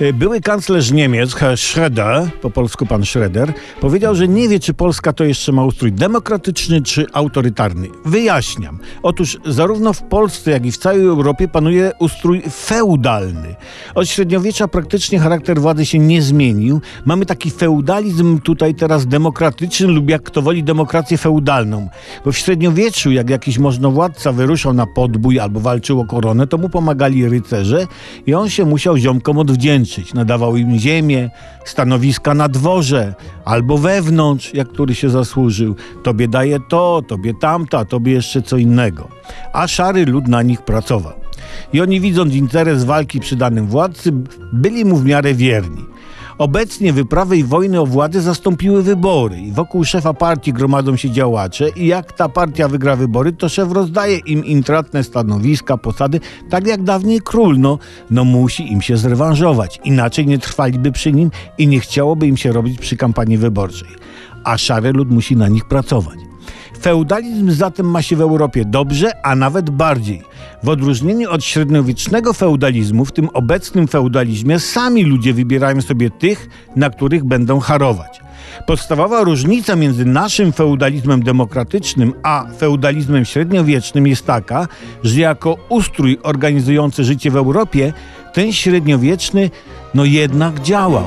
Y, Były kanclerz Niemiec, Herr Schroeder, po polsku pan Schroeder, powiedział, że nie wie, czy Polska to jeszcze ma ustrój demokratyczny czy autorytarny. Wyjaśniam. Otóż zarówno w Polsce, jak i w całej Europie panuje ustrój feudalny. Od średniowiecza praktycznie charakter władzy się nie zmienił. Mamy taki feudalizm tutaj teraz demokratyczny lub jak kto woli demokrację feudalną. Bo w średniowieczu, jak jakiś możnowładca wyruszał na podbój albo walczył o koronę, to mu pomagali rycerze i on się musiał ziomkom odwdzięczyć. Nadawał im ziemię, stanowiska na dworze albo wewnątrz, jak który się zasłużył. Tobie daje to, tobie tamto, a tobie jeszcze co innego. A szary lud na nich pracował. I oni widząc interes walki przy danym władcy, byli mu w miarę wierni. Obecnie wyprawy i wojny o władzę zastąpiły wybory i wokół szefa partii gromadzą się działacze i jak ta partia wygra wybory, to szef rozdaje im intratne stanowiska, posady, tak jak dawniej król, no, no musi im się zrewanżować, inaczej nie trwaliby przy nim i nie chciałoby im się robić przy kampanii wyborczej. A szary lud musi na nich pracować. Feudalizm zatem ma się w Europie dobrze, a nawet bardziej. W odróżnieniu od średniowiecznego feudalizmu, w tym obecnym feudalizmie sami ludzie wybierają sobie tych, na których będą harować. Podstawowa różnica między naszym feudalizmem demokratycznym a feudalizmem średniowiecznym jest taka, że jako ustrój organizujący życie w Europie, ten średniowieczny no jednak działał.